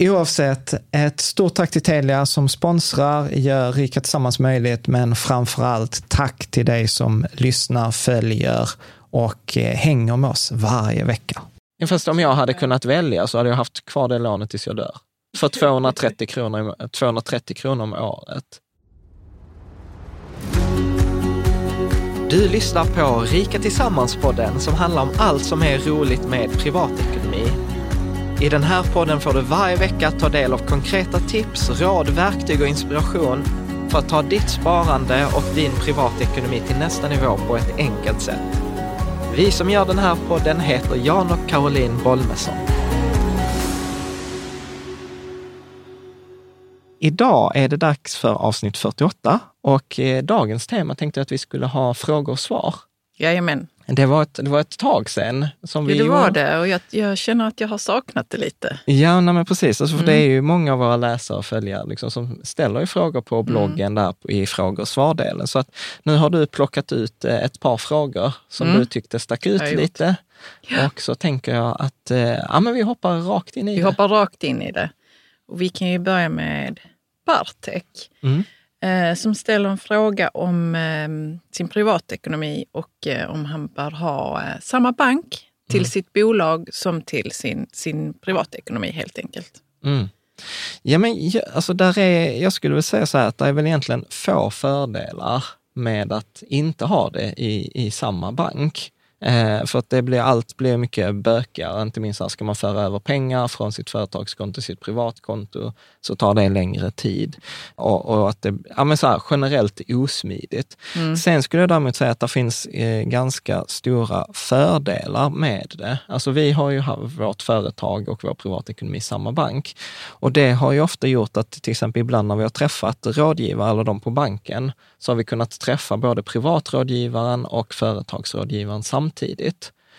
Oavsett, ett stort tack till Telia som sponsrar, gör Rika Tillsammans möjligt, men framför allt tack till dig som lyssnar, följer och eh, hänger med oss varje vecka. Fast om jag hade kunnat välja så hade jag haft kvar det lånet tills jag dör. För 230 kronor, 230 kronor om året. Du lyssnar på Rika Tillsammans-podden som handlar om allt som är roligt med privatekonomi i den här podden får du varje vecka ta del av konkreta tips, råd, verktyg och inspiration för att ta ditt sparande och din privatekonomi till nästa nivå på ett enkelt sätt. Vi som gör den här podden heter Jan och Caroline Bolmesson. Idag är det dags för avsnitt 48 och eh, dagens tema tänkte jag att vi skulle ha frågor och svar. Jajamän. Det var ett, det var ett tag sedan. Som vi ja, det var gjorde. det och jag, jag, känner att jag har saknat det lite. Ja, nej, men precis. Alltså, för Mm. Det är ju många av våra läsare och följare liksom, som ställer frågor på bloggen Mm. där i frågor och svardelen. Så att nu har du plockat ut eh, ett par frågor som Mm. du tyckte stack ut lite. Ja. Och så tänker jag att eh, ja, men vi hoppar rakt in i Vi det. hoppar rakt in i det. Och vi kan ju börja med Bartek Mm. Eh, som ställer en fråga om eh, sin privatekonomi och eh, om han bör ha eh, samma bank till Mm. sitt bolag som till sin, sin privatekonomi helt enkelt. Mm. Ja, men alltså där är, jag skulle väl säga så här att det är väl egentligen få fördelar med att inte ha det i, i samma bank. Eh, för att det blir, allt blir mycket bökigare, inte minst här ska man föra över pengar från sitt företagskonto till sitt privatkonto, så tar det längre tid. Och, och att det ja, men så här, generellt osmidigt. Mm. Sen skulle jag däremot säga att det finns eh, ganska stora fördelar med det. Alltså vi har ju vårt företag och vår privatekonomi i samma bank. Och det har ju ofta gjort att till exempel ibland när vi har träffat rådgivare eller de på banken, så har vi kunnat träffa både privatrådgivaren och företagsrådgivaren samtidigt.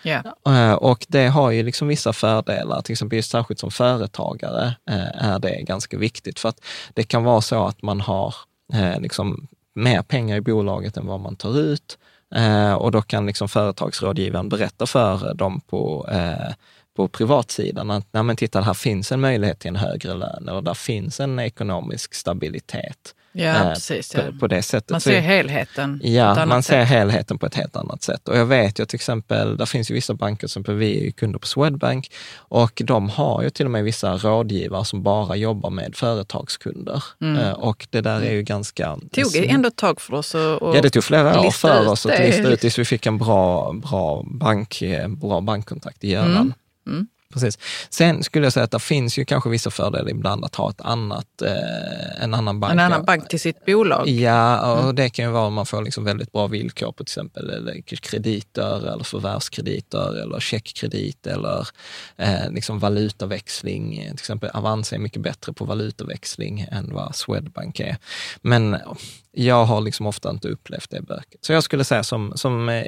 Ja. Eh, Och det har ju liksom vissa fördelar, till exempel just särskilt som företagare eh, är det ganska viktigt. För att det kan vara så att man har eh, liksom mer pengar i bolaget än vad man tar ut. Eh, Och då kan liksom företagsrådgivaren berätta för dem på, på privatsidan att Nej, men titta, här finns en möjlighet till en högre lön eller där finns en ekonomisk stabilitet. Ja, eh, precis. Ja. På, på det sättet. Man ser helheten. Ja, man ser sätt. helheten på ett helt annat sätt. Och jag vet ju till exempel, där finns ju vissa banker, som vi är ju kunder på Swedbank, och de har ju till och med vissa rådgivare som bara jobbar med företagskunder. Eh, Och det där är ju ganska... Mm. Tog det ändå ett tag för oss att Ja, det tog flera år för oss att det. lista ut tills vi fick en bra, bra, bank, eh, bra bankkontakt i Göran. Mm. Precis. Sen skulle jag säga att det finns ju kanske vissa fördelar ibland att ha ett annat, eh, en annan bank. en annan bank till sitt bolag. Ja, och Mm. det kan ju vara om man får liksom väldigt bra villkor på till exempel eller krediter eller förvärvskrediter eller checkkredit eller eh, liksom valutaväxling. Till exempel Avanza är mycket bättre på valutaväxling än vad Swedbank är. Men jag har liksom ofta inte upplevt det böket. Så jag skulle säga som, som eh,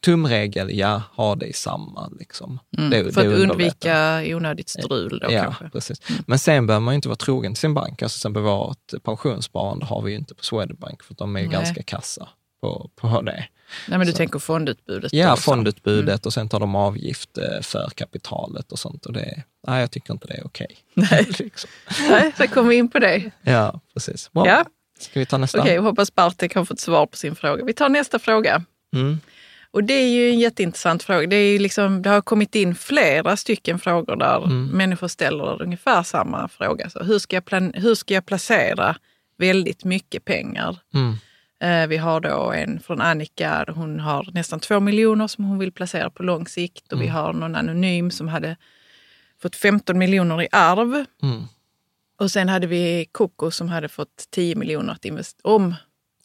tumregel, ja, ha det i samma. Liksom. Det, Mm. för det att undvika onödigt strul då Ja, kanske. precis. Men sen behöver man ju inte vara trogen till sin bank. Alltså, till exempel vårt pensionssparande har vi ju inte på Swedbank, för de är ju Nej. ganska kassa på, på det. Nej, men du Så- tänker fondutbudet? Ja, också. fondutbudet Mm. och sen tar de avgift eh, för kapitalet och sånt. Och det, nej, jag tycker inte det är okej. Nej. liksom. Nej, så kommer vi in på det. Ja, precis. Bra. Ja, Ska vi ta nästa? okej. jag hoppas Bartek har fått svar på sin fråga. Vi tar nästa fråga. Mm. Och det är ju en jätteintressant fråga. Det, är liksom, det har kommit in flera stycken frågor där Mm. människor ställer ungefär samma fråga. Så hur, ska jag plan- hur ska jag placera väldigt mycket pengar? Mm. Eh, vi har då en från Annika, hon har nästan två miljoner som hon vill placera på lång sikt. Och vi Mm. har någon anonym som hade fått 15 miljoner i arv. Och sen hade vi Coco som hade fått 10 miljoner att investera. Om,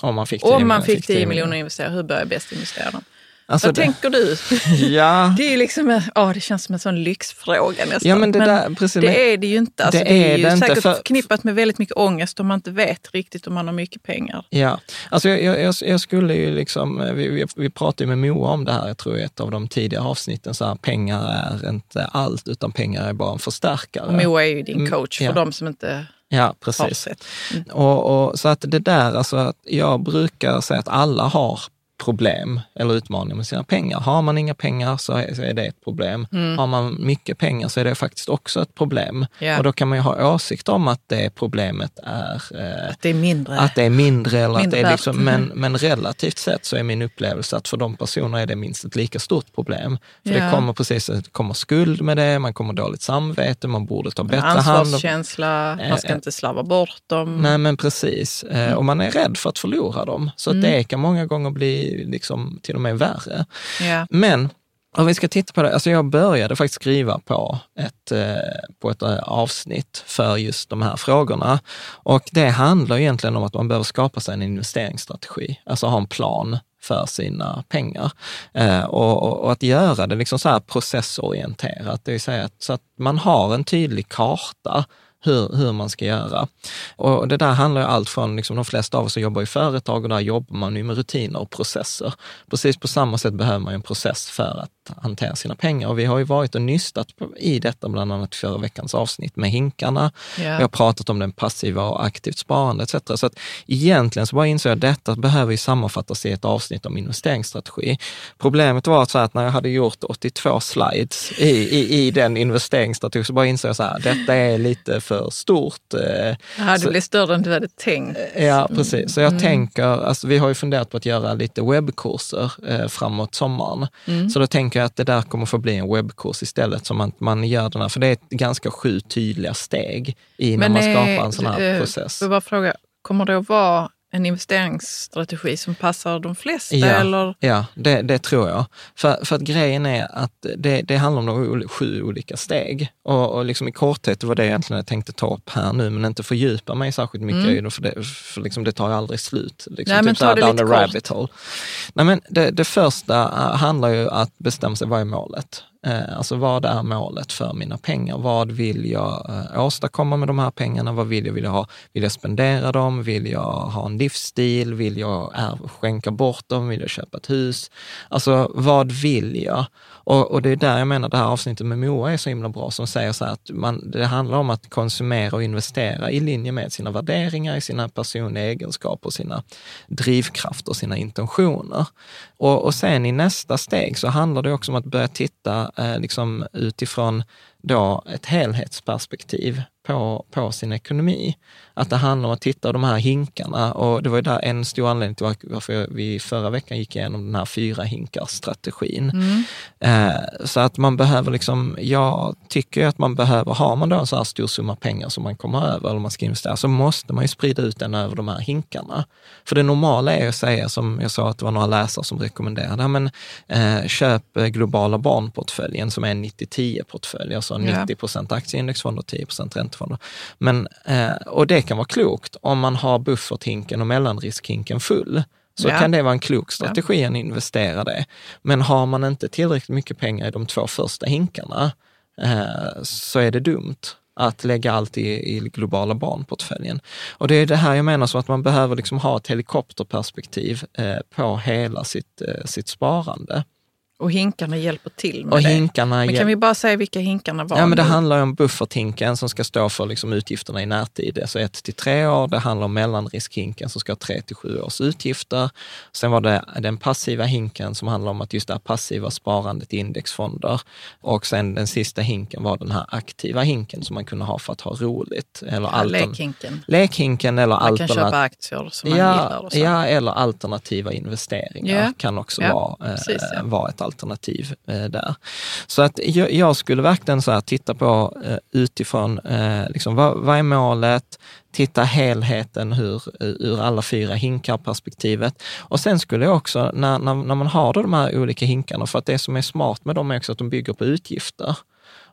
Om man fick 10 om man miljoner, fick 10 miljoner att investera, hur bör jag bäst investera dem? Alltså, Vad det, tänker du? ja, Det är liksom, ja, det känns som en sån lyxfråga nästan. ja, men det där, precis. men- det är det ju inte. Alltså, Det det, är är ju det säkert för- förknippat med väldigt mycket ångest om man inte vet riktigt om man har mycket pengar. Ja, alltså jag, jag, jag- skulle ju liksom, vi, vi, vi pratade med Moa om det här, jag tror i ett av de tidigare avsnitten, så här, pengar är inte allt, utan pengar är bara en förstärkare. Och Moa är ju din Mm, coach för ja. de som inte Ja, precis. sett. Och, och, så att det där, alltså att jag brukar säga att alla har problem eller utmaningar med sina pengar. Har man inga pengar så är, så är det ett problem. Har man mycket pengar så är det faktiskt också ett problem. Ja. Och då kan man ju ha åsikt om att det problemet är eh, Det är mindre. att det är mindre eller att Mindre det är liksom, men, men relativt sett så är min upplevelse att för de personerna är det minst ett lika stort problem. För Ja. det kommer precis, det kommer skuld med det, man kommer dåligt samvete, man borde ta bättre hand om Ansvarskänsla, man ska Eh, inte slarva bort dem. Nej men precis, Eh, och man är rädd för att förlora dem. Så att det kan många gånger bli liksom till och med värre. Ja. Men om vi ska titta på det, alltså jag började faktiskt skriva på ett, eh, på ett eh, avsnitt för just de här frågorna. Och det handlar egentligen om att man behöver skapa sig en investeringsstrategi, alltså ha en plan för sina pengar. Eh, och, och, och att göra det liksom så här processorienterat, det vill säga att, så att man har en tydlig karta hur, hur man ska göra. Och det där handlar ju allt från, liksom, de flesta av oss som jobbar i företag och där jobbar man ju med rutiner och processer. Precis på samma sätt behöver man ju en process för att hantera sina pengar. Och vi har ju varit och nystat i detta, bland annat förra veckans avsnitt med hinkarna. Ja. Vi har pratat om den passiva och aktivt sparande etc. Så att egentligen så bara insåg jag att detta behöver ju sammanfattas i ett avsnitt om investeringsstrategi. Problemet var så att när jag hade gjort 82 slides i, i, i den investeringsstrategin så bara insåg jag så här, detta är lite för stort. eh, Ja, det blir större än du hade tänkt. Ja, precis. Så jag tänker, alltså, vi har ju funderat på att göra lite webbkurser eh, framåt sommaren. Så då tänker jag att det där kommer få bli en webbkurs istället, som att man gör den här, för det är ett ganska sju tydliga steg i när man skapar en sån här eh, process. jag bara fråga, kommer det att vara en investeringsstrategi som passar de flesta? Ja, Eller? ja det, det tror jag. För, för att grejen är att det, det handlar om de sju olika steg. Och, och liksom i korthet, var det egentligen jag tänkte ta upp här nu, men inte fördjupa mig särskilt mycket i det, för, det, för liksom det tar ju aldrig slut. Liksom, Nej, men så ta det down lite the kort. hole. Nej, men det, det första äh, handlar ju att bestämma sig, vad är målet? Eh, alltså vad är målet för mina pengar? Vad vill jag eh, åstadkomma med de här pengarna? Vad vill jag, vill jag ha? Vill jag spendera dem? Vill jag ha en livsstil? Vill jag skänka bort dem? Vill jag köpa ett hus? Alltså vad vill jag? Och, och, det är där jag menar det här avsnittet med Moa är så himla bra, som säger så här att man, det handlar om att konsumera och investera i linje med sina värderingar, i sina personliga egenskaper, sina drivkrafter, sina intentioner. Och, och sen i nästa steg så handlar det också om att börja titta Eh, liksom utifrån då ett helhetsperspektiv på, på sin ekonomi. Att det handlar om att titta på de här hinkarna och det var ju där en stor anledning till varför vi förra veckan gick igenom den här fyra hinkar-strategin. Mm. Eh, så att man behöver liksom, jag tycker att man behöver, har man då en så här stor summa pengar som man kommer över eller man ska investera, så måste man ju sprida ut den över de här hinkarna. För det normala är att säga, som jag sa att det var några läsare som rekommenderade, men eh, köp globala barnportföljen som är en 90-10-portfölj, alltså 90 procent aktieindexfonder och 10 procent räntefonder. Men, eh, och det kan vara klokt om man har bufferthinken och mellanriskhinken full. Så ja. kan det vara en klok strategi ja. att investera det. Men har man inte tillräckligt mycket pengar i de två första hinkarna eh, så är det dumt att lägga allt i, i globala barnportföljen. Och det är det här jag menar, så att man behöver liksom ha ett helikopterperspektiv eh, på hela sitt, eh, sitt sparande. Och hinkarna hjälper till med och det. Hinkarna men kan vi bara säga vilka hinkarna var? Ja, men det nu? handlar om bufferthinken som ska stå för liksom utgifterna i närtid, alltså ett till tre år. Det handlar om mellanriskhinken som ska ha tre till sju års utgifter. Sen var det den passiva hinken som handlar om att just det här passiva sparandet i indexfonder. Och sen den sista hinken var den här aktiva hinken som man kunde ha för att ha roligt. Eller ja, lekhinken. Lekhinken eller Man kan köpa aktier som man ja, gillar. Och så. Ja, eller alternativa investeringar ja. kan också ja, vara, precis, eh, vara ett alternativ eh, där. Så att jag, jag, skulle verkligen så här titta på eh, utifrån, eh, liksom, vad, vad är målet? Titta helheten hur, ur alla fyra hinkar-perspektivet. Och sen skulle jag också, när, när, när man har de här olika hinkarna, för att det som är smart med dem är också att de bygger på utgifter.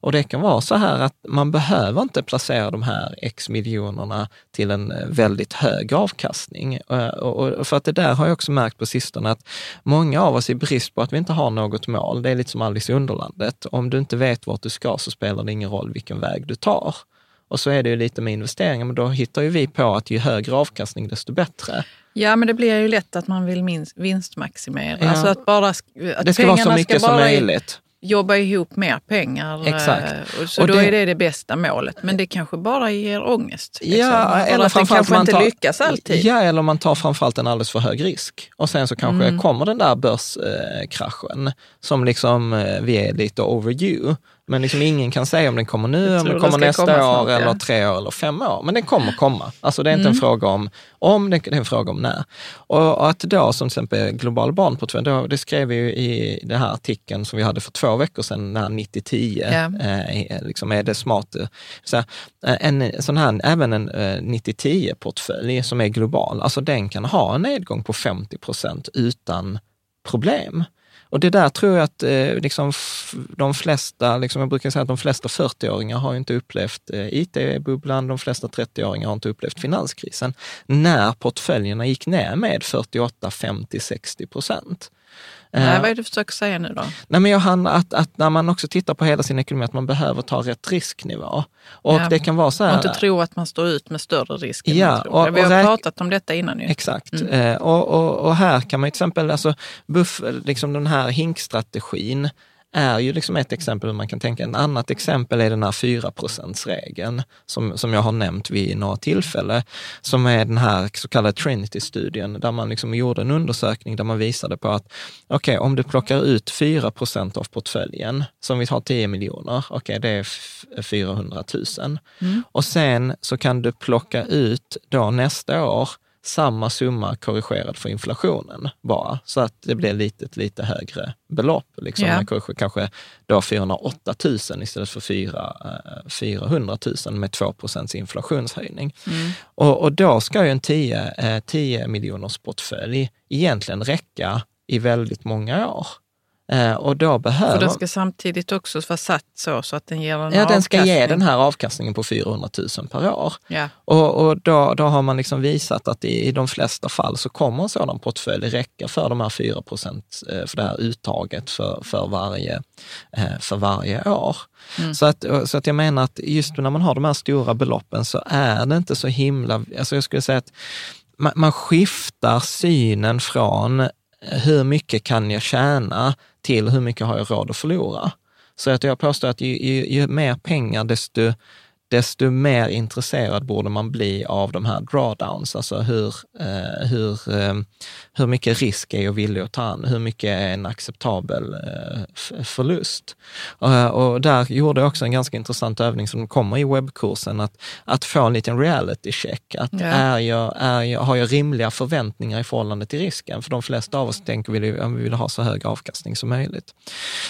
Och det kan vara så här att man behöver inte placera de här x miljonerna till en eh, väldigt hög avkastning. Eh, och för att det där har jag också märkt på sistone att många av oss i brist på att vi inte har något mål, det är lite som Alice i Underlandet. Om du inte vet vart du ska så spelar det ingen roll vilken väg du tar. Och så är det ju lite med investeringar, men då hittar ju vi på att ju högre avkastning, desto bättre. Ja, men det blir ju lätt att man vill vinstmaximera. Ja. Alltså att bara, att det ska vara så mycket som möjligt jobba ihop mer pengar. Exakt. Eh, så och då det, är det det bästa målet. Men det kanske bara ger ångest. Liksom. Ja, eller det kanske man inte tar, lyckas alltid. Ja, eller man tar framförallt en alldeles för hög risk. Och sen så kanske mm. kommer den där börskraschen eh, som liksom eh, vi är lite overdue. Men liksom ingen kan säga om den kommer nu, om den kommer nästa år, snart, eller ja. tre år eller fem år. Men den kommer komma. Alltså det är inte mm. en fråga om om, det är en fråga om när. Och att då som till exempel Global barnportfölj, det skrev vi ju i den här artikeln som vi hade för två veckor sedan, den här 90-10, ja. eh, liksom är det smart. Så här, en sån här, även en eh, 90-10-portfölj som är global, alltså den kan ha en nedgång på 50 procent utan problem. Och det där tror jag att eh, liksom, de flesta, liksom, jag brukar säga att de flesta 40-åringar har inte upplevt eh, IT-bubblan, de flesta 30-åringar har inte upplevt finanskrisen, när portföljerna gick ner med 48, 50, 60 procent. Nej, vad är det du försöker säga nu då? Nej, men jag att, att när man också tittar på hela sin ekonomi, att man behöver ta rätt risknivå. Och ja, det kan vara så här... Och inte tro att man står ut med större risk. Ja, och, Vi har pratat om detta innan ju. Exakt. Mm. Eh, och, och, och, här kan man till exempel, alltså, buff, liksom den här hinkstrategin, är ju liksom ett exempel man kan tänka. En annat exempel är den här 4 regeln som, som jag har nämnt vid några tillfällen, som är den här så kallade Trinity-studien, där man liksom gjorde en undersökning där man visade på att, okej, okay, om du plockar ut 4% av portföljen, som vi har 10 miljoner, okej, okay, det är 400 000. Mm. Och sen så kan du plocka ut då nästa år samma summa korrigerad för inflationen bara, så att det blir lite, lite högre belopp. Liksom. Yeah. kanske då 408 000 istället för 4, 400 000 med 2 procents inflationshöjning. Mm. Och, och, då ska ju en 10, 10 eh, miljoners portfölj egentligen räcka i väldigt många år. Eh, och då behöver... För den ska samtidigt också vara satt så, så att den ger en Ja, den ska ge avkastning. den här avkastningen på 400 000 per år. Ja. Och, och då, då har man liksom visat att i, i de flesta fall så kommer en sådan portfölj räcka för de här 4 procent, eh, för det här uttaget för, för, varje, eh, för varje år. Så, att, så att jag menar att just när man har de här stora beloppen så är det inte så himla, alltså jag skulle säga att man, skiftar synen från hur mycket kan jag tjäna till hur mycket har jag råd att förlora. Så att jag påstår att ju, ju, ju mer pengar, desto, desto mer intresserad borde man bli av de här drawdowns, alltså hur, eh, hur, eh, hur mycket risk är jag villig att ta an, hur mycket är en acceptabel eh, förlust. Eh, och där gjorde jag också en ganska intressant övning som kommer i webbkursen, att, att få en liten reality check. Att Ja. är jag, är jag, har jag rimliga förväntningar i förhållande till risken? För de flesta av oss tänker vi, ja, vi vill ha så hög avkastning som möjligt.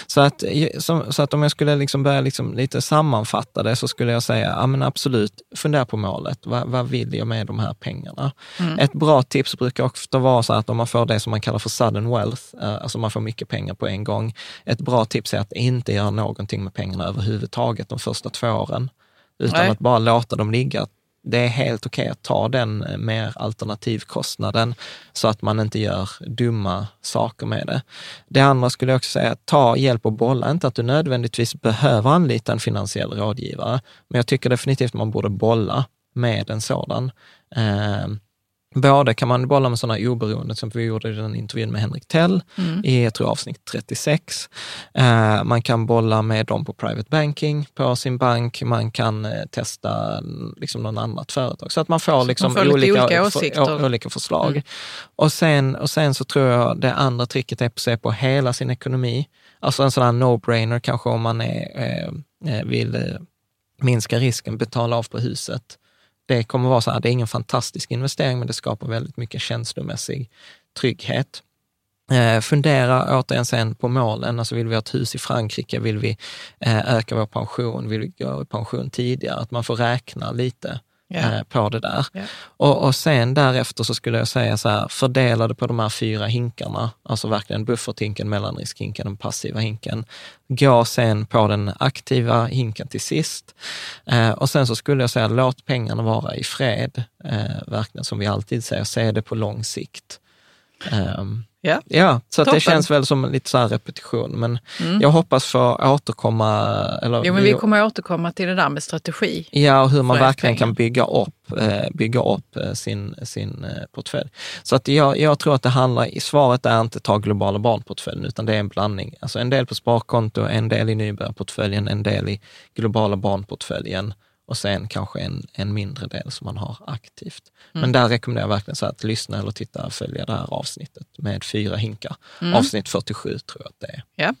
Så att, så, så att om jag skulle liksom börja liksom lite sammanfatta det så skulle jag säga, ja men absolut, fundera på målet. Vad, vad vill jag med de här pengarna? Ett bra tips brukar ofta vara så att om man får det som man kallar för sudden wealth, eh, alltså man får mycket pengar på en gång. Ett bra tips är att inte göra någonting med pengarna överhuvudtaget de första två åren, utan Nej. att bara låta dem ligga det är helt okej att ta den mer alternativkostnaden så att man inte gör dumma saker med det. Det andra skulle jag också säga, ta hjälp och bolla. Inte att du nödvändigtvis behöver anlita en finansiell rådgivare, men jag tycker definitivt man borde bolla med en sådan. Ehm, Både kan man bolla med sådana oberoende, som vi gjorde i den intervjun med Henrik Tell i, jag tror avsnitt 36. Eh, man kan bolla med dem på private banking på sin bank. Man kan eh, testa mm, liksom någon annat företag. Så att man får, liksom får lite olika, olika för- olika förslag. Mm. Och, sen, och sen så tror jag det andra tricket är att se på hela sin ekonomi. Alltså en sån här no-brainer kanske om man är, eh, eh, vill eh, minska risken, betala av på huset. Det kommer vara så här, det är ingen fantastisk investering, men det skapar väldigt mycket känslomässig trygghet. Eh, fundera återigen sen på målen, alltså vill vi ha ett hus i Frankrike, vill vi eh, öka vår pension, vill vi gå i pension tidigare? Att man får räkna lite Eh, på det där. Ja. Och, och sen därefter så skulle jag säga så här, fördela det på de här fyra hinkarna, alltså verkligen bufferthinken, mellanriskhinken, den passiva hinken. Gå sen på den aktiva hinken till sist. Eh, och sen så skulle jag säga, låt pengarna vara i fred, eh, verkligen som vi alltid säger, se det på lång sikt. Ehm, Ja. Ja, så att det känns väl som lite så repetition, men jag hoppas få återkomma. Eller, Jo, men vi kommer återkomma till det där med strategi. Ja, och hur man verkligen kan bygga upp, eh, bygga upp eh, sin, sin eh, portfölj. Så att jag, jag tror att det handlar, svaret är inte ta globala barnportföljen, utan det är en blandning. Alltså en del på sparkonto, en del i nybörjarportföljen, en del i globala barnportföljen och sen kanske en, en mindre del som man har aktivt. Men där rekommenderar jag verkligen så att lyssna eller titta, följa det här avsnittet med fyra hinkar. Avsnitt 47 tror jag att det är. Ja.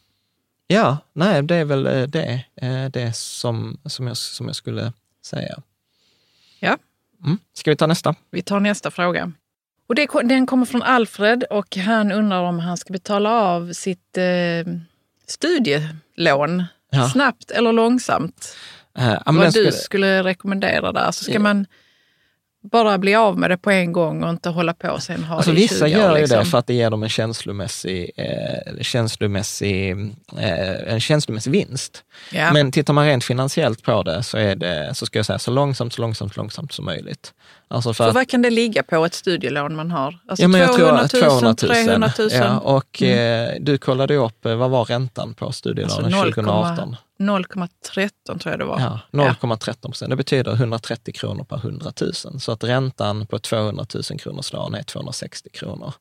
Ja, nej, det är väl eh, det, eh, det som, som, jag, som jag skulle säga. Ja, Mm. Ska vi ta nästa? vi tar nästa fråga. Och det, den kommer från Alfred och han undrar om han ska betala av sitt eh, studielån Ja. snabbt eller långsamt. Men Vad du skulle- skulle rekommendera där. Så ska Ja. man bara bli av med det på en gång och inte hålla på och sen ha Alltså det i vissa 20 år, gör ju liksom. det för att det ger dem en känslomässig, eh, känslomässig, eh, en känslomässig vinst. Ja. Men tittar man rent finansiellt på det så är det, så ska jag säga, så långsamt, så långsamt, så långsamt som möjligt. Alltså för för vad kan det ligga på ett studielån man har? Alltså ja, men jag tror 200 att 000, 200 000. 300 000? Ja, och eh, du kollade ju upp, eh, vad var räntan på studielånen Alltså 0,- 2018? 0,13 tror jag det var. Ja, 0,13 procent. Det betyder 130 kronor per 100 000. Så att räntan på ett 200 000 kronors lån är 260 kronor.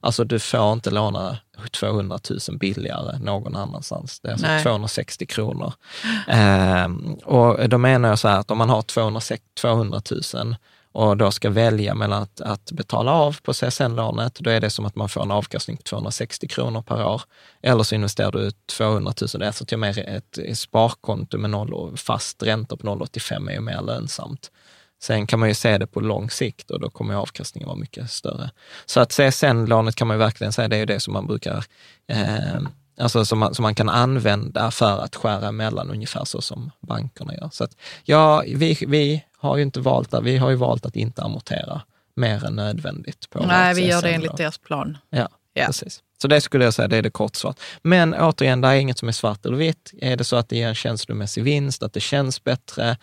Alltså du får inte låna 200 000 billigare någon annanstans. Det är alltså Nej. 260 kronor. Ehm, och då menar jag så här att om man har 260 200 000 och då ska välja mellan att, att betala av på CSN-lånet, då är det som att man får en avkastning på 260 kronor per år. Eller så investerar du 200 000, det är alltså till och med ett sparkonto med noll och fast ränta på 0,85 är ju mer lönsamt. Sen kan man ju se det på lång sikt och då kommer avkastningen vara mycket större. Så att CSN-lånet kan man ju verkligen säga, det är ju det som man brukar, eh, alltså som man, som man kan använda för att skära emellan ungefär så som bankerna gör. Så att, ja, vi, vi har ju inte valt, att- vi har ju valt att inte amortera mer än nödvändigt. På Nej, vi gör det enligt deras plan. Ja. Ja. Precis. Så det skulle jag säga, det är det kortsvart. Men återigen, det är inget som är svart eller vitt. Är det så att det ger en känslomässig vinst, att det känns bättre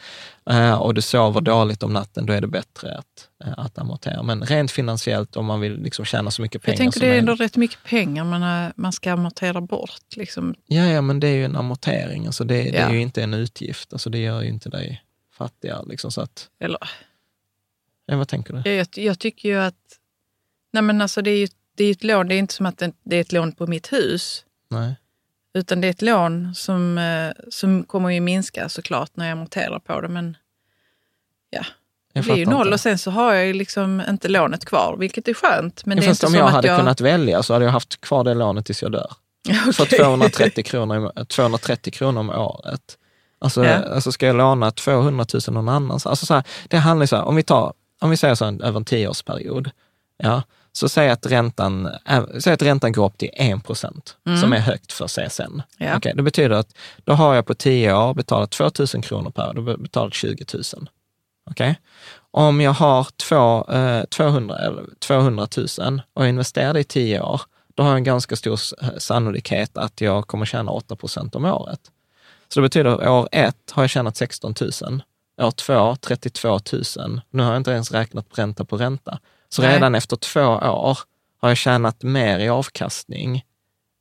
eh, och du sover dåligt om natten, då är det bättre att, eh, att amortera. Men rent finansiellt, om man vill liksom tjäna så mycket pengar Jag tänker som det är ändå möjligt. rätt mycket pengar man, eh, man ska amortera bort. Liksom. Ja, ja, men det är ju en amortering. Alltså det, det är ju inte en utgift. Alltså det gör ju inte dig fattigare. Liksom, så att, Eller, ja, vad tänker du? jag, jag tycker ju att... Nej men alltså det är ju det är ett lån, det är inte som att det är ett lån på mitt hus. Nej. Utan det är ett lån som, eh, som kommer ju minska såklart när jag amorterar på det. Men ja, det blir ju noll inte. och sen så har jag ju liksom inte lånet kvar, vilket är skönt. Men det är inte om jag att hade jag... kunnat välja så hade jag haft kvar det lånet tills jag dör. För Okej. 230 kronor, i- 230 kronor om året. Alltså, Ja. alltså ska jag låna 200 000 någon annanstans? Alltså så här, det handlar så här, om vi, tar, om vi säger så här, över en tioårsperiod, ja, så säg att, räntan, äh, säg att räntan går upp till 1 procent, som är högt för CSN. Mm. Ja. Okej, det betyder att då har jag på 10 år betalat 2 000 kronor per år, då har jag betalat 20 000. Okej? Om jag har två, eh, 200, eller 200 000 och investerar i 10 år, då har jag en ganska stor s- sannolikhet att jag kommer tjäna 8 procent om året. Så det betyder att år ett har jag tjänat 16 000, år två 32 000. Nu har jag inte ens räknat ränta på ränta. Så Nej. redan efter två år har jag tjänat mer i avkastning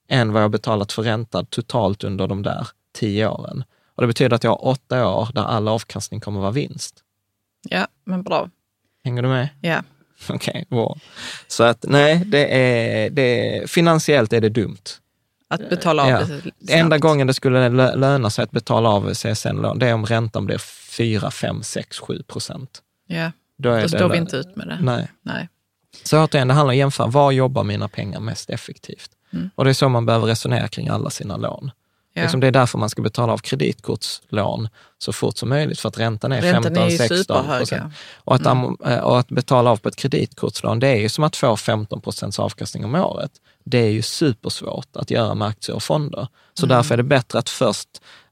än vad jag betalat för ränta totalt under de där tio åren. Och det betyder att jag har åtta år där all avkastning kommer vara vinst. Ja, men bra. Hänger du med? Ja. Okej, bra. Så att nej, det är, det är, finansiellt är det dumt. Att betala av Ja. det snabbt. Enda gången det skulle lö- löna sig att betala av CSN-lån, det är om räntan blir 4, 5, 6, 7 procent. Ja, Då, då står vi inte ut med det. Nej. Nej. Så återigen, det handlar om att jämföra, var jobbar mina pengar mest effektivt? Mm. Och det är så man behöver resonera kring alla sina lån. Ja. Liksom det är därför man ska betala av kreditkortslån så fort som möjligt, för att räntan är Räntan är ju 15-16 superhög. procent. Och att, am- eh, och att betala av på ett kreditkortslån, det är ju som att få 15 procents avkastning om året. Det är ju supersvårt att göra med aktier och fonder. Så Mm. därför är det bättre att först,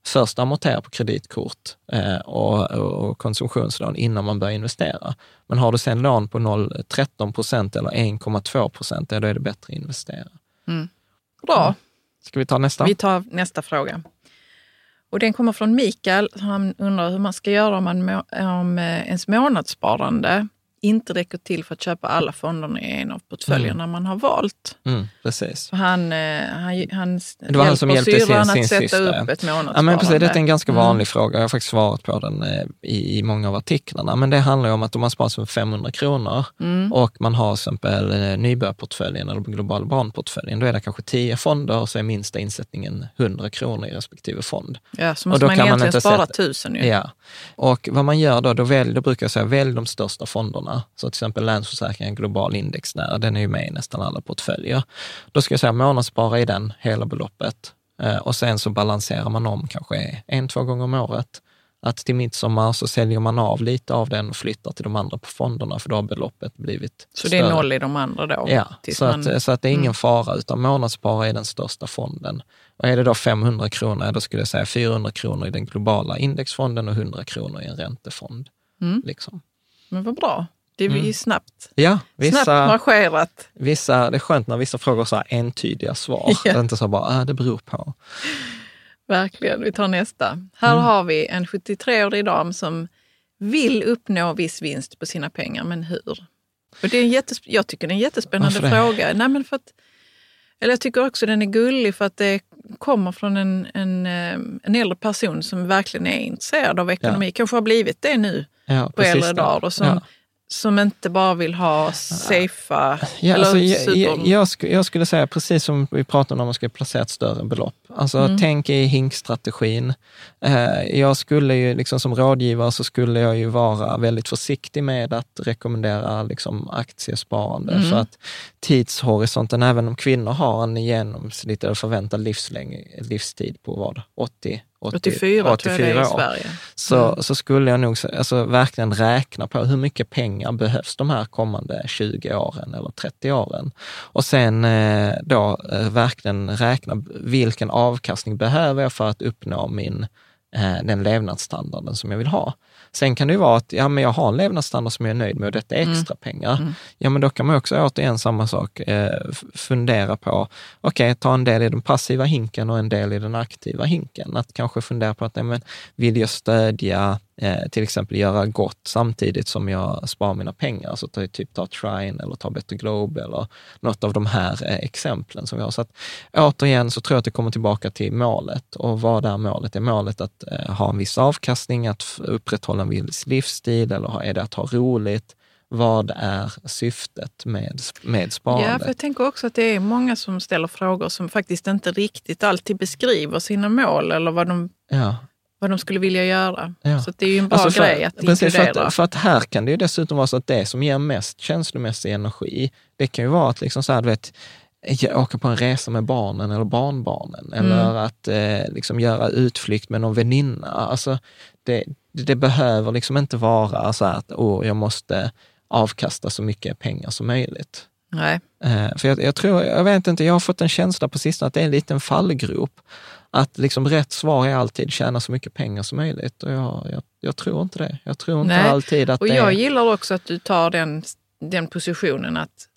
först amortera på kreditkort eh, och, och, konsumtionslån innan man börjar investera. Men har du sen lån på 0,13 procent eller 1,2 procent, ja, då är det bättre att investera. Bra. Ska vi ta nästa? Vi tar nästa fråga. Och den kommer från Mikael. Han undrar hur man ska göra om, man, må- om eh, ens månadssparande inte räcker till för att köpa alla fonderna i en av portföljerna man har valt. Mm, precis. För Han, eh, han, han Det var han som hjälpte sin- att sätta syster. upp ett månadssparande. Ja, men precis, det är en ganska Mm. vanlig fråga. Jag har faktiskt svarat på den eh, i, i många av artiklarna. Men det handlar ju om att om man sparar som 500 kronor Mm. och man har till exempel eh, nybörjarportföljen eller global barnportföljen, då är det kanske 10 fonder och så är minsta insättningen 100 kronor i respektive fond. Ja, så Och måste då man kan man egentligen inte spara sätta- tusen ju. Ja. Och vad man gör då, då, välj, då brukar jag säga välj de största fonderna. Så till exempel Länsförsäkringar Global indexnära, den är ju med i nästan alla portföljer. Då ska jag säga månadsspara i den, hela beloppet. Eh, och sen så balanserar man om kanske en, två gånger om året. Att till midsommar så säljer man av lite av den och flyttar till de andra på fonderna, för då har beloppet blivit Så det är större. noll i de andra då? Ja, så, man- att, så att det är ingen Mm. fara, utan månadsspara är den största fonden. Och är det då 500 kronor, då skulle jag säga 400 kronor i den globala indexfonden och 100 kronor i en räntefond. Mm. Liksom. Men vad bra. Det är Mm. ju snabbt. Ja, Snabbt vissa, marscherat. vissa, det är skönt när vissa frågor har så här entydiga svar. Ja. Det är inte så bara, ah, det beror på. Verkligen. Vi tar nästa. Här Mm. har vi en 73-årig dam som vill uppnå viss vinst på sina pengar, men hur? Och det är en jättes- jag tycker det är en jättespännande Varför det? fråga. Nej, men för att, eller jag tycker också den är gullig för att det kommer från en, en, eh, en äldre person som verkligen är intresserad av ekonomi. Kanske har blivit det nu Ja, på äldre det. dagar och som, Ja. Som inte bara vill ha safea Ja, eller alltså, jag, jag, jag, skulle, jag skulle säga precis som vi pratade om när man ska placera ett större belopp. Alltså Mm. tänk i hinkstrategin. Eh, jag skulle ju, liksom som rådgivare så skulle jag ju vara väldigt försiktig med att rekommendera liksom, aktiesparande. Mm. För att tidshorisonten, även om kvinnor har en genomsnitt eller förväntad livslängd, livstid på vad? 80, 80 84, tror jag det är i Sverige. så, Mm. så skulle jag nog alltså, verkligen räkna på hur mycket pengar behövs de här kommande 20 åren eller 30 åren. Och sen eh, då eh, verkligen räkna vilken avkastning behöver jag för att uppnå min, eh, den levnadsstandarden som jag vill ha. Sen kan det ju vara att ja, men jag har en levnadsstandard som jag är nöjd med och detta är extra pengar. Ja, men då kan man också återigen samma sak, eh, fundera på, okej, ta en del i den passiva hinken och en del i den aktiva hinken. Att kanske fundera på att, nej, men, vill jag stödja, eh, till exempel göra gott samtidigt som jag sparar mina pengar? Så ta, typ ta Trine eller ta Better Globe eller något av de här eh, exemplen som vi har. Så att, återigen så tror jag att det kommer tillbaka till målet. Och vad är målet? Är målet att eh, ha en viss avkastning, att upprätthålla en viss livsstil eller är det att ha roligt? Vad är syftet med, med Ja, sparandet? för jag tänker också att det är många som ställer frågor som faktiskt inte riktigt alltid beskriver sina mål eller vad de, ja. Vad de skulle vilja göra. Ja. Så det är ju en bra Alltså för, grej att precis, för inkludera. att, för att här kan det ju dessutom vara så att det som ger mest känslomässig energi, det kan ju vara att liksom så här, du vet, åka på en resa med barnen eller barnbarnen eller att eh, liksom göra utflykt med någon väninna. Alltså, det, det behöver liksom inte vara så här att oh, jag måste avkasta så mycket pengar som möjligt. Nej. Eh, för jag, jag tror, jag vet inte, jag har fått en känsla på sistone att det är en liten fallgrop. Att liksom rätt svar är alltid tjäna så mycket pengar som möjligt. Och jag, jag, jag tror inte det. Jag tror inte Nej. alltid att Och det jag är... gillar också att du tar den, den positionen att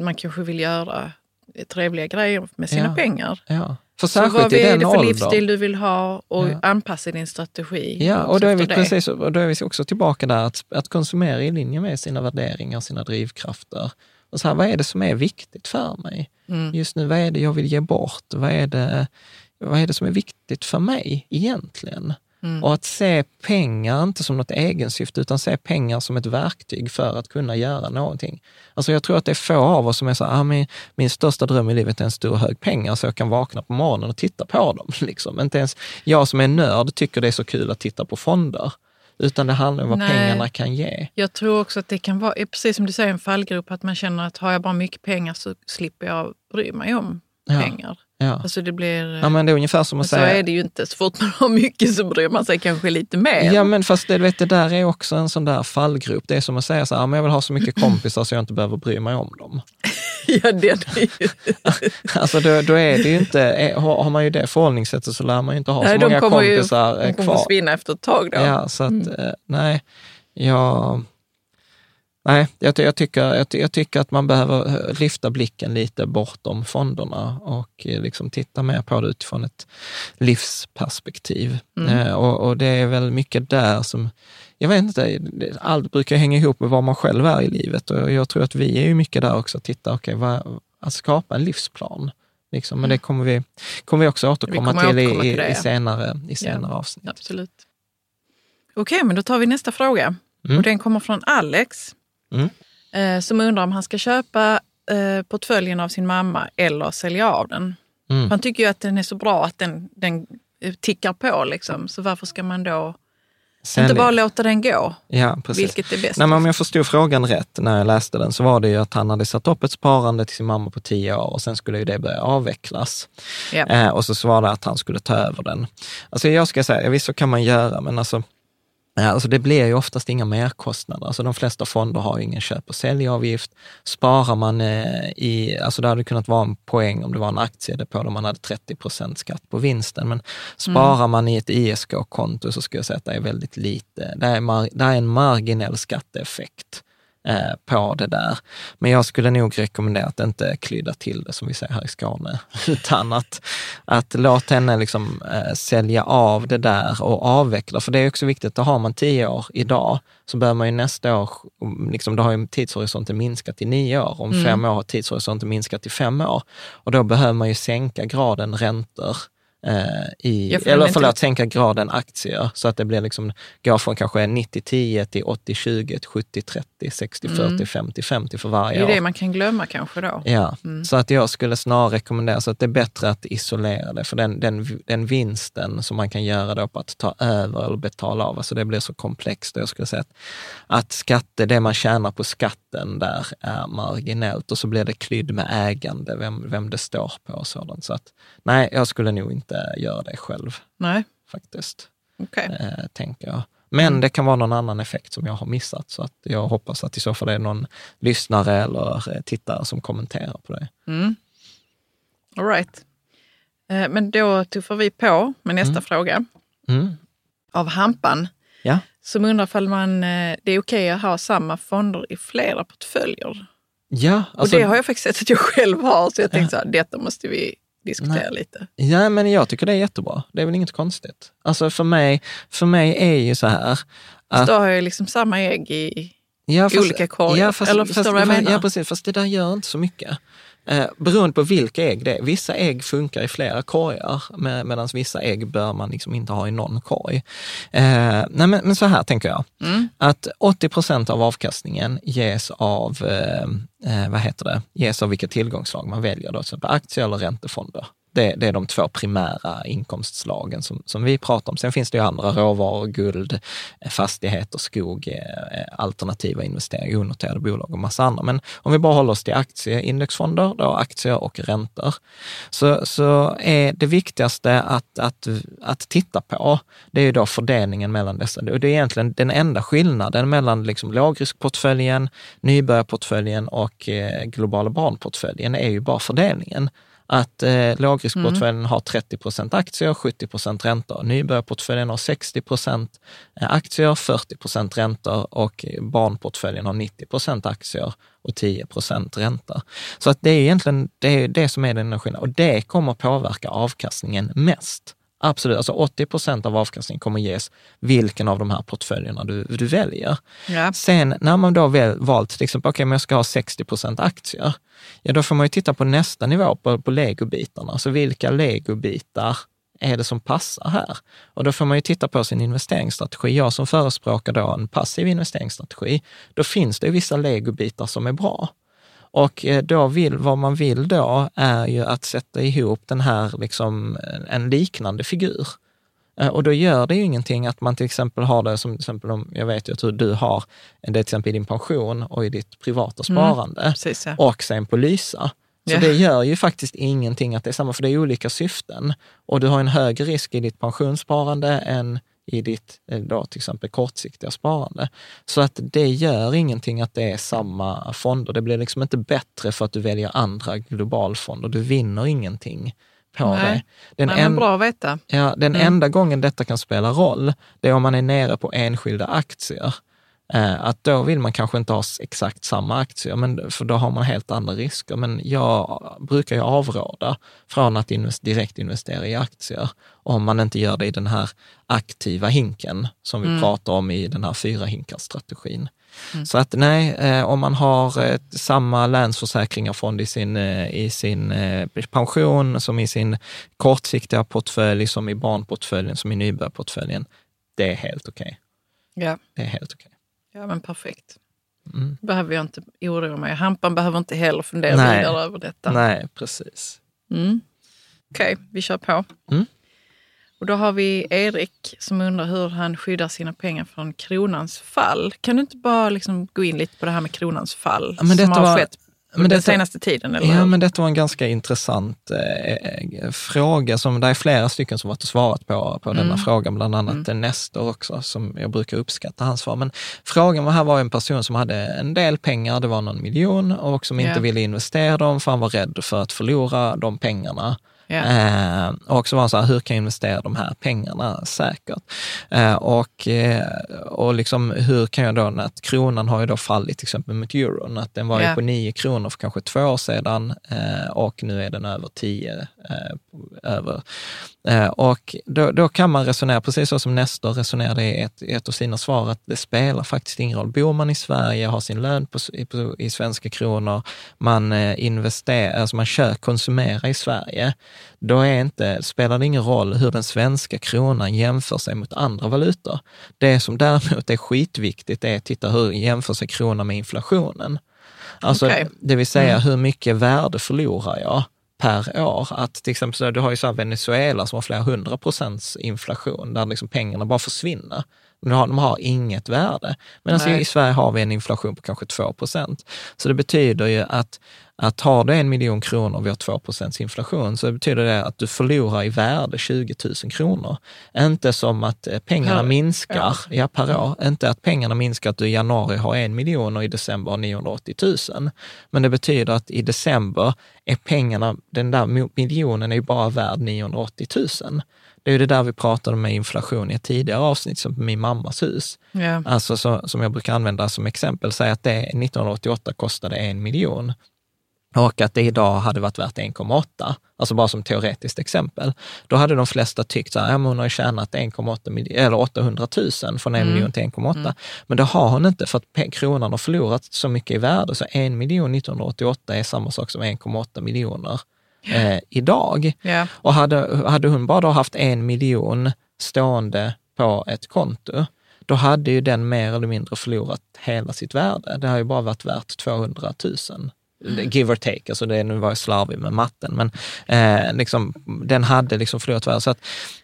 man kanske vill göra trevliga grejer med sina Ja. pengar. Ja. För Så vad i är det för åldern. livsstil du vill ha och Ja. anpassa din strategi. Ja, och då är, vi det. precis, och då är vi också tillbaka där att, att konsumera i linje med sina värderingar, sina drivkrafter. Och så här, vad är det som är viktigt för mig? Mm. Just nu, vad är det jag vill ge bort? Vad är det, vad är det som är viktigt för mig egentligen? Mm. Och att se pengar inte som något egensyfte, utan se pengar som ett verktyg för att kunna göra någonting. Alltså jag tror att det är få av oss som är så ah, min, min största dröm i livet är en stor hög pengar så jag kan vakna på morgonen och titta på dem. Liksom. Inte ens jag som är nörd tycker det är så kul att titta på fonder. Utan det handlar om vad Nej. pengarna kan ge. Jag tror också att det kan vara, precis som du säger, en fallgrop. Att man känner att har jag bara mycket pengar så slipper jag bry mig om Ja. pengar. Ja. Alltså det blir... ja, men det är ungefär som att så säga... är det ju inte. Så fort man har mycket så bryr man sig kanske lite mer. Ja, men fast det, vet, det där är också en sån där fallgrop. Det är som att säga så här, "Ah, men jag vill ha så mycket kompisar så jag inte behöver bry mig om dem. ja, den är ju... Alltså då, då är det ju inte, har man ju det förhållningssättet så lär man ju inte ha Nej, så många kommer ju kompisar eh, de kommer kvar. försvinna efter ett tag då. Ja, så att Mm. eh, nej, jag, nej, jag, jag, tycker, jag, jag tycker att man behöver eh, lyfta blicken lite bortom fonderna och eh, liksom titta mer på det utifrån ett livsperspektiv. Mm. Eh, och, och det är väl mycket där som, jag vet inte, allt brukar hänga ihop med var man själv är i livet och jag tror att vi är ju mycket där också, titta, okej, vad- att skapa en livsplan. Liksom. Men det kommer vi, kommer vi också återkomma Mm. kommer till, återkomma i, till det, i, ja. senare, i senare avsnitt. Absolut. Okej, men då tar vi nästa fråga. Mm. Och den kommer från Alex. Mm. Eh, som undrar om han ska köpa eh, portföljen av sin mamma eller sälja av den. Mm. Han tycker ju att den är så bra att den, den eh, tickar på. Liksom. Så varför ska man då Sen- inte bara låta den gå? Ja, precis. Vilket är bäst? Nej, men om jag förstod frågan rätt när jag läste den så var det ju att han hade satt upp ett sparande till sin mamma på tio år och sen skulle ju det börja avvecklas. Ja. Eh, och så svarade att han skulle ta över den. Alltså jag ska säga, visst så kan man göra, men alltså, Eh, alltså det blir ju oftast inga merkostnader. Alltså de flesta fonder har ju ingen köp och säljavgift. Sparar man eh, i, alltså det hade kunnat vara en poäng om det var en aktiedepå där man hade 30 procent skatt på vinsten. Men sparar man i ett ISK-konto så skulle jag säga att det är väldigt lite. Det är, mar- det är en marginell skatteeffekt eh, på det där. Men jag skulle nog rekommendera att inte klydda till det som vi säger här i Skåne, utan att, att låt henne liksom, eh, sälja av det där och avveckla. För det är också viktigt, att har man tio år idag så bör man ju nästa år, liksom, då har ju tidshorisonten minskat till nio år. Om Mm. fem år har tidshorisonten minskat till fem år. Och då behöver man ju sänka graden räntor eh, i, eller är förlåt, sänka graden aktier så att det blir liksom, går från kanske 90-10 till 80-20, till 70-30, 60-40, 50-50 för det varje är år. det man kan glömma kanske då. Ja, Mm. så att jag skulle snarare rekommendera så att det är bättre att isolera det, för den, den, den vinsten som man kan göra då på att ta över eller betala av, alltså det blir så komplext. Jag skulle säga att, att skatte, det man tjänar på skatten där är marginellt och så blir det klydd med ägande, vem, vem det står på och sådant. Så att nej, jag skulle nog inte göra det själv Nej, faktiskt, okej. eh, tänker jag. Men det kan vara någon annan effekt som jag har missat, så att jag hoppas att i så fall det är någon lyssnare eller eh, tittare som kommenterar på det. Mm. All right. Eh, Men då tuffar vi på med nästa fråga Mm. av Hampan Ja. Som undrar om man, eh, det är okej att ha samma fonder i flera portföljer. Ja, alltså, och det har jag faktiskt sett att jag själv har, så jag tänkte så här, detta måste vi diskutera Nej. lite. ja, men jag tycker det är jättebra. Det är väl inget konstigt. Alltså för mig, för mig är ju så här, Så då har jag liksom samma ägg i Ja, olika korgar. Ja, fast, Eller förstår fast, du vad jag menar? Ja, precis. Fast det där gör inte så mycket. Eh, beroende på vilka ägg det är. Vissa ägg funkar i flera korgar, med, medan vissa ägg bör man liksom inte ha i någon korg. Eh, nej, men, men så här tänker jag, Mm. att 80 procent av avkastningen ges av, eh, eh, vad heter det, ges av vilka tillgångslag man väljer, då, till exempel aktier eller räntefonder. Det, det är de två primära inkomstslagen som, som vi pratar om. Sen finns det ju andra råvaror, guld, eh, fastigheter, skog, eh, eh, alternativa investeringar, onoterade bolag och massa andra. Men om vi bara håller oss till aktieindexfonder, då aktier och räntor, så, så är det viktigaste att, att, att titta på, det är ju då fördelningen mellan dessa. Och det är egentligen den enda skillnaden mellan liksom lågriskportföljen, nybörjarportföljen och globala barnportföljen är ju bara fördelningen att eh, lågriskportföljen har 30 procent aktier, 70 procent räntor. Nybörjarportföljen har 60 procent aktier, 40 procent räntor och barnportföljen har 90 procent aktier och 10 procent ränta. Så att det är egentligen det, är det som är den skillnaden och det kommer påverka avkastningen mest. Absolut, alltså 80 procent av avkastningen kommer ges vilken av de här portföljerna du, du väljer. Ja. Sen när man då väl valt till exempel, okej, men jag ska ha 60 procent aktier, ja då får man ju titta på nästa nivå, på, på legobitarna. Alltså vilka legobitar är det som passar här? Och då får man ju titta på sin investeringsstrategi. Jag som förespråkar då en passiv investeringsstrategi, då finns det ju vissa legobitar som är bra. Och eh, då vill, vad man vill då är ju att sätta ihop den här, liksom, en liknande figur. Eh, Och då gör det ju ingenting att man till exempel har det som, till exempel om, jag vet ju att du har det till exempel i din pension och i ditt privata sparande Precis, ja. och sen på Lysa. Så Ja. det gör ju faktiskt ingenting att det är samma, för det är olika syften. Och du har en högre risk i ditt pensionssparande än i ditt eh, då, till exempel kortsiktiga sparande. Så att det gör ingenting att det är samma fonder. Det blir liksom inte bättre för att du väljer andra globalfonder. Du vinner ingenting på Nej. det. Den, Nej, en- bra att veta. Ja, den Mm. enda gången detta kan spela roll, det är om man är nere på enskilda aktier. Eh, att då vill man kanske inte ha exakt samma aktier, men, för då har man helt andra risker. Men jag brukar ju avråda från att invest, direkt investera i aktier om man inte gör det i den här aktiva hinken som vi pratar om i den här fyra hinkar-strategin. Så att nej, eh, om man har eh, samma länsförsäkringarfond i sin, i sin pension som i sin kortsiktiga portfölj, som i barnportföljen, som i nybörjarportföljen, det är helt okej. Ja. Det är helt okej. Ja, men perfekt. Mm. behöver jag inte oroa mig. Hampan behöver inte heller fundera Nej. vidare över detta. Nej, precis. Mm. Okej, vi kör på. Mm. Och då har vi Erik som undrar hur han skyddar sina pengar från kronans fall. Kan du inte bara liksom gå in lite på det här med kronans fall Ja, men som har var- skett men den senaste tiden? Eller Ja, men detta var en ganska intressant eh, fråga. Som, det är flera stycken som varit och svarat på, på denna frågan, bland annat mm. Nestor också, som jag brukar uppskatta hans svar. Men frågan var, här var en person som hade en del pengar, det var någon miljon, och som inte ville investera dem för han var rädd för att förlora de pengarna. Ja. Eh, och så var han så här, hur kan jag investera de här pengarna säkert? Eh, och, eh, och liksom, hur kan jag då, när att kronan har ju då fallit till exempel mot euron, att den var ju Ja. på 9 kronor för kanske två år sedan eh, och nu är den över 10. Eh, över. Eh, och då, då kan man resonera, precis så som Nestor resonerade i ett, ett av sina svar, att det spelar faktiskt ingen roll. Bor man i Sverige, har sin lön på, i, på, i svenska kronor, man investerar, alltså man kör, konsumerar i Sverige, då är inte, spelar det ingen roll hur den svenska kronan jämför sig mot andra valutor. Det som däremot är skitviktigt är att titta hur jämför sig kronan med inflationen. Alltså, Okej. det vill säga hur mycket värde förlorar jag per år? Att till exempel, så du har ju så Venezuela som har flera hundra procents inflation, där liksom pengarna bara försvinner. De har, de har inget värde. Medan Nej. i Sverige har vi en inflation på kanske 2 procent. Så det betyder ju att, att har du en miljon kronor och vi har 2 inflation så betyder det att du förlorar i värde 20 000 kronor. Inte som att eh, pengarna Per minskar, år. ja per år. Inte att pengarna minskar, att du i januari har en miljon och i december har 980 000. Men det betyder att i december är pengarna, den där miljonen är ju bara värd 980 000. Det är ju det där vi pratade med inflation i ett tidigare avsnitt, som på min mammas hus. Ja. Alltså så, som jag brukar använda som exempel, säg att det 1988 kostade en miljon och att det idag hade varit värt 1,8, alltså bara som teoretiskt exempel. Då hade de flesta tyckt så här, ja, men hon har ju tjänat 1,8 mil- eller 800 000 från en miljon till 1,8. Men det har hon inte för att kronan har förlorat så mycket i värde. Så en miljon 1988 är samma sak som 1,8 miljoner eh, idag. Ja. Och hade, hade hon bara haft en miljon stående på ett konto, då hade ju den mer eller mindre förlorat hela sitt värde. Det har ju bara varit värt 200 000. Give or take, alltså det, nu var jag slarvig med matten, men eh, liksom, den hade liksom förlorat värde. Så att,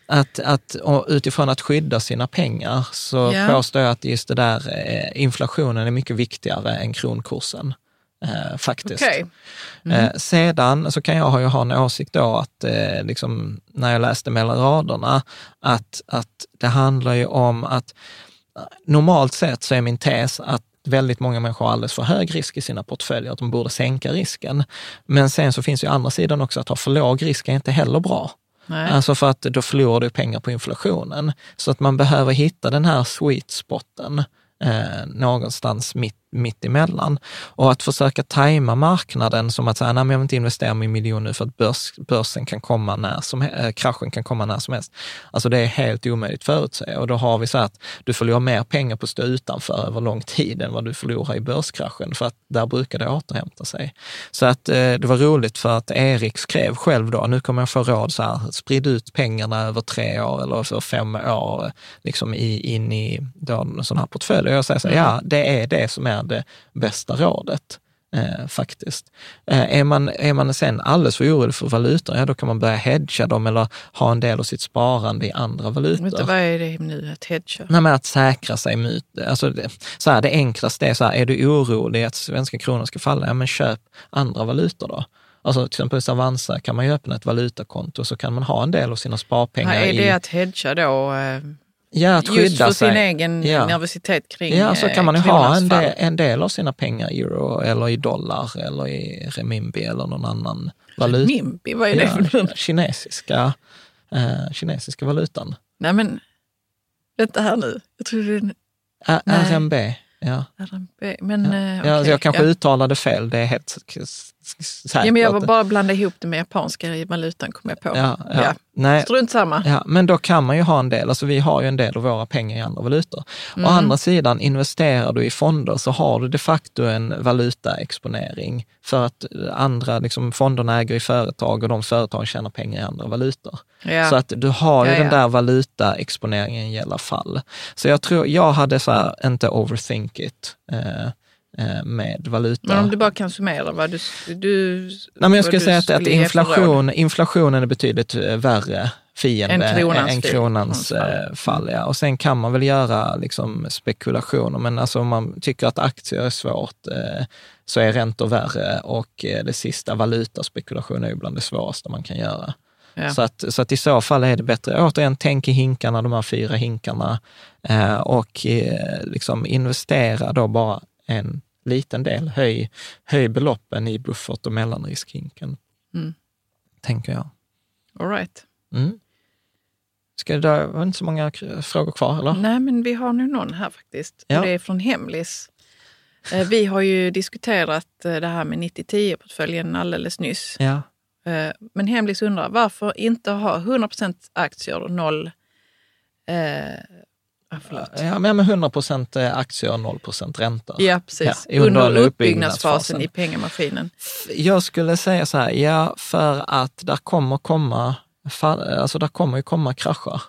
att, att, utifrån att skydda sina pengar så Ja. påstår jag att just det där eh, inflationen är mycket viktigare än kronkursen. Eh, faktiskt. Okej. Eh, sedan så kan jag ju ha en åsikt då att, eh, liksom, när jag läste mellan raderna, att, att det handlar ju om att eh, normalt sett så är min tes att väldigt många människor har alldeles för hög risk i sina portföljer, att de borde sänka risken. Men sen så finns ju andra sidan också att ha för låg risk är inte heller bra. Nej. Alltså för att då förlorar du pengar på inflationen. Så att man behöver hitta den här sweet spoten eh, någonstans mitt, mitt emellan. Och att försöka tajma marknaden som att säga, nej men jag vill inte investera min miljon nu för att börs, börsen kan komma när som eh, kraschen kan komma när som helst. Alltså det är helt omöjligt förutse och då har vi så att du förlorar mer pengar på att stå utanför över lång tid än vad du förlorar i börskraschen, för att där brukar det återhämta sig. Så att eh, det var roligt för att Erik skrev själv då, nu kommer jag få råd så här, sprid ut pengarna över tre år eller för fem år liksom i, in i då en sån här portfölj. Och jag säger så här, ja, det är det som är det bästa rådet. Eh, faktiskt. Eh, är, man, är man sen alldeles för orolig för valutor, ja då kan man börja hedga dem eller ha en del av sitt sparande i andra valutor. Du, vad är det nu? Ett hedge? Nej, men att säkra sig mot, alltså det, så här, det enklaste är så här, är du orolig att svenska kronan ska falla, ja men köp andra valutor då. Alltså till exempel hos Avanza kan man ju öppna ett valutakonto så kan man ha en del av sina sparpengar Nej, är det i... att hedga då? eh, ja, att Just skydda för sig. sin egen Ja. nervositet kring Ja, så eh, kan man ju ha en del, en del av sina pengar i euro eller i dollar eller i renminbi eller någon annan valuta. Mimpi, vad är det för Ja, något? kinesiska, eh, kinesiska valutan. Nej men, vänta här nu. Jag tror det är Nej. RMB, ja. RMB. Men Ja. eh, ja, alltså jag kanske ja. uttalade fel, det är helt. Ja, men jag var bara blanda ihop det med japanska valutan kom jag på. Ja, ja. Ja. Nej, Strunt samma. ja, men då kan man ju ha en del, alltså vi har ju en del av våra pengar i andra valutor. Mm. Å andra sidan, investerar du i fonder så har du de facto en valutaexponering för att andra, liksom fonderna äger i företag och de företag tjänar pengar i andra valutor. Ja. Så att du har ju Ja, den där valutaexponeringen i alla fall. Så jag tror, jag hade så här, inte overthink it eh, med valuta. Men om du bara kan summera vad du... du Nej, men jag skulle säga att, att inflation, inflationen är betydligt eh, värre fiende Än kronans än kronans eh, fall. Ja. Och sen kan man väl göra liksom spekulationer, men alltså om man tycker att aktier är svårt eh, så är räntor värre och eh, det sista valutaspekulation är ju bland det svåraste man kan göra. Ja. Så, att, så att i så fall är det bättre, återigen, tänk i hinkarna, de här fyra hinkarna eh, och eh, liksom investera då bara en liten del. Höj, höj beloppen i buffert och mellanriskhinken, Mm. tänker jag. All right. Mm. Ska det, det var inte så många frågor kvar, eller? Nej, men vi har nu någon här faktiskt. Ja. Det är från Hemlis. Eh, Vi har ju diskuterat eh, det här med 90-10-portföljen alldeles nyss. Ja. Eh, Men Hemlis undrar varför inte ha 100 aktier och noll... Eh, förlåt. Ja, men med 100 procent aktier och 0 procent ränta. Ja, precis. Ja, under Under uppbyggnadsfasen. i pengamaskinen. Jag skulle säga så här, ja, för att där kommer komma, alltså där kommer ju komma krascher.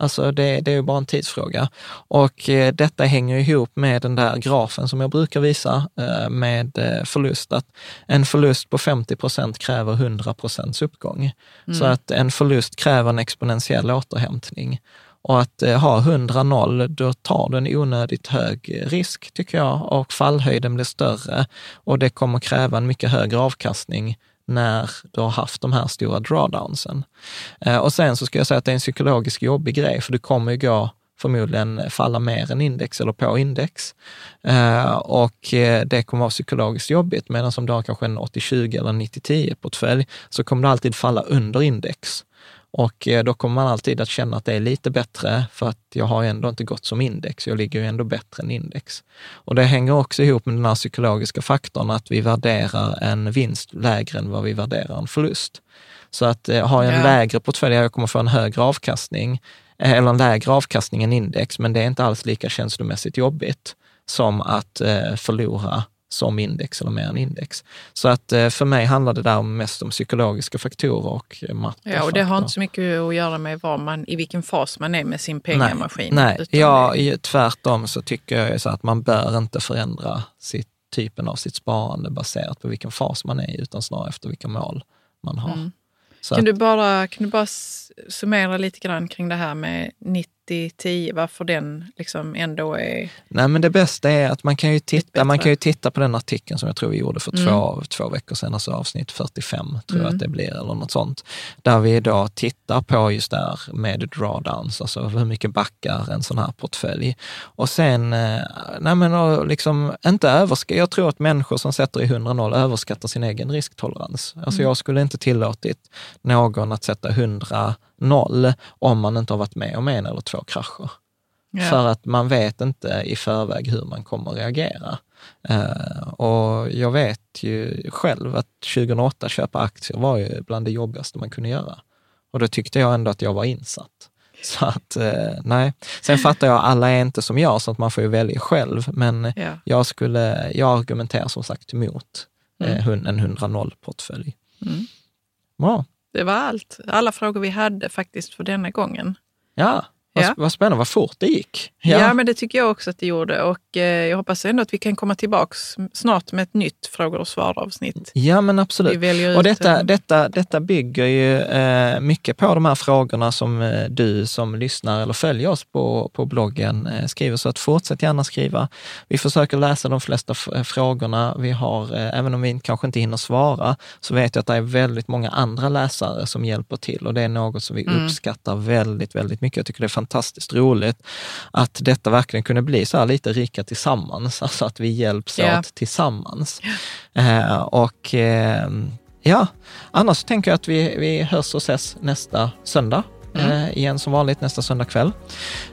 Alltså det, det är ju bara en tidsfråga. Och eh, detta hänger ihop med den där grafen som jag brukar visa eh, med eh, förlust. Att en förlust på 50 procent kräver 100 procents uppgång. Så att en förlust kräver en exponentiell återhämtning. Och att eh, ha 100-0, då tar du en onödigt hög eh, risk tycker jag och fallhöjden blir större och det kommer kräva en mycket högre avkastning när du har haft de här stora drawdownsen. Eh, och sen så ska jag säga att det är en psykologiskt jobbig grej, för du kommer ju gå förmodligen falla mer än index eller på index. Eh, och eh, det kommer vara psykologiskt jobbigt, medan om du har kanske en 80-20 eller 90-10 portfölj, så kommer du alltid falla under index. Och då kommer man alltid att känna att det är lite bättre, för att jag har ändå inte gått som index, jag ligger ju ändå bättre än index. Och det hänger också ihop med den här psykologiska faktorn, att vi värderar en vinst lägre än vad vi värderar en förlust. Så att eh, har jag en ja. lägre portfölj, jag kommer få en högre avkastning, eh, eller en lägre avkastning än index, men det är inte alls lika känslomässigt jobbigt som att eh, förlora som index eller mer än index. Så att eh, för mig handlar det där mest om psykologiska faktorer och matte. Ja, och det har inte så mycket att göra med var man, i vilken fas man är med sin pengamaskin. Nej, nej. ja, det... tvärtom så tycker jag så att man bör inte förändra sitt, typen av sitt sparande baserat på vilken fas man är i, utan snarare efter vilka mål man har. Mm. kan, du bara, kan du bara summera lite grann kring det här med 90 90-10, varför den liksom ändå är... Nej, men det bästa är att man kan ju titta, man kan ju titta på den artikeln som jag tror vi gjorde för mm. två, två veckor sedan, alltså avsnitt 45, tror mm. jag att det blir, eller något sånt. Där vi då tittar på just där med drawdowns, alltså hur mycket backar en sån här portfölj. Och sen, eh, nej men liksom inte överskatta, jag tror att människor som sätter i 100-0 överskattar sin egen risktolerans. Alltså mm. jag skulle inte tillåtit någon att sätta 100 noll om man inte har varit med om en eller två krascher. Ja. För att man vet inte i förväg hur man kommer att reagera. Uh, och jag vet ju själv att 2008 köpa aktier var ju bland det jobbigaste man kunde göra. Och då tyckte jag ändå att jag var insatt. Så att, uh, nej. Sen fattar jag, alla är inte som jag, så att man får ju välja själv. Men ja. jag, skulle, jag argumenterar som sagt emot mm. uh, en 100-0-portfölj. Mm. Bra. Det var allt. Alla frågor vi hade faktiskt för denna gången. Ja, vad, vad spännande, vad fort det gick. Ja. ja. men det tycker jag också att det gjorde. Och eh, jag hoppas ändå att vi kan komma tillbaka snart med ett nytt frågor och svar-avsnitt. Ja, men absolut. och detta, ut, detta, detta bygger ju eh, mycket på de här frågorna som eh, du som lyssnar eller följer oss på, på bloggen eh, skriver. Så att fortsätt gärna skriva. Vi försöker läsa de flesta eh, frågorna. Vi har, eh, även om vi kanske inte hinner svara, så vet jag att det är väldigt många andra läsare som hjälper till och det är något som vi mm. uppskattar väldigt, väldigt mycket. Jag tycker det är fantastiskt roligt att detta verkligen kunde bli så här lite rika tillsammans, alltså att vi hjälps yeah. åt tillsammans. Yeah. Eh, och eh, ja, annars tänker jag att vi, vi hörs och ses nästa söndag. Mm. Eh, igen som vanligt nästa söndag kväll.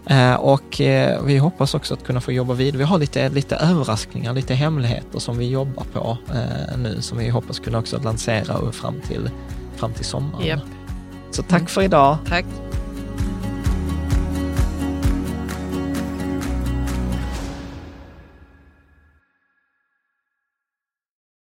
Eh, och eh, vi hoppas också att kunna få jobba vidare. Vi har lite, lite överraskningar, lite hemligheter som vi jobbar på nu, som vi hoppas kunna också lansera fram till, fram till sommaren. Yep. Så tack mm. för idag. Tack.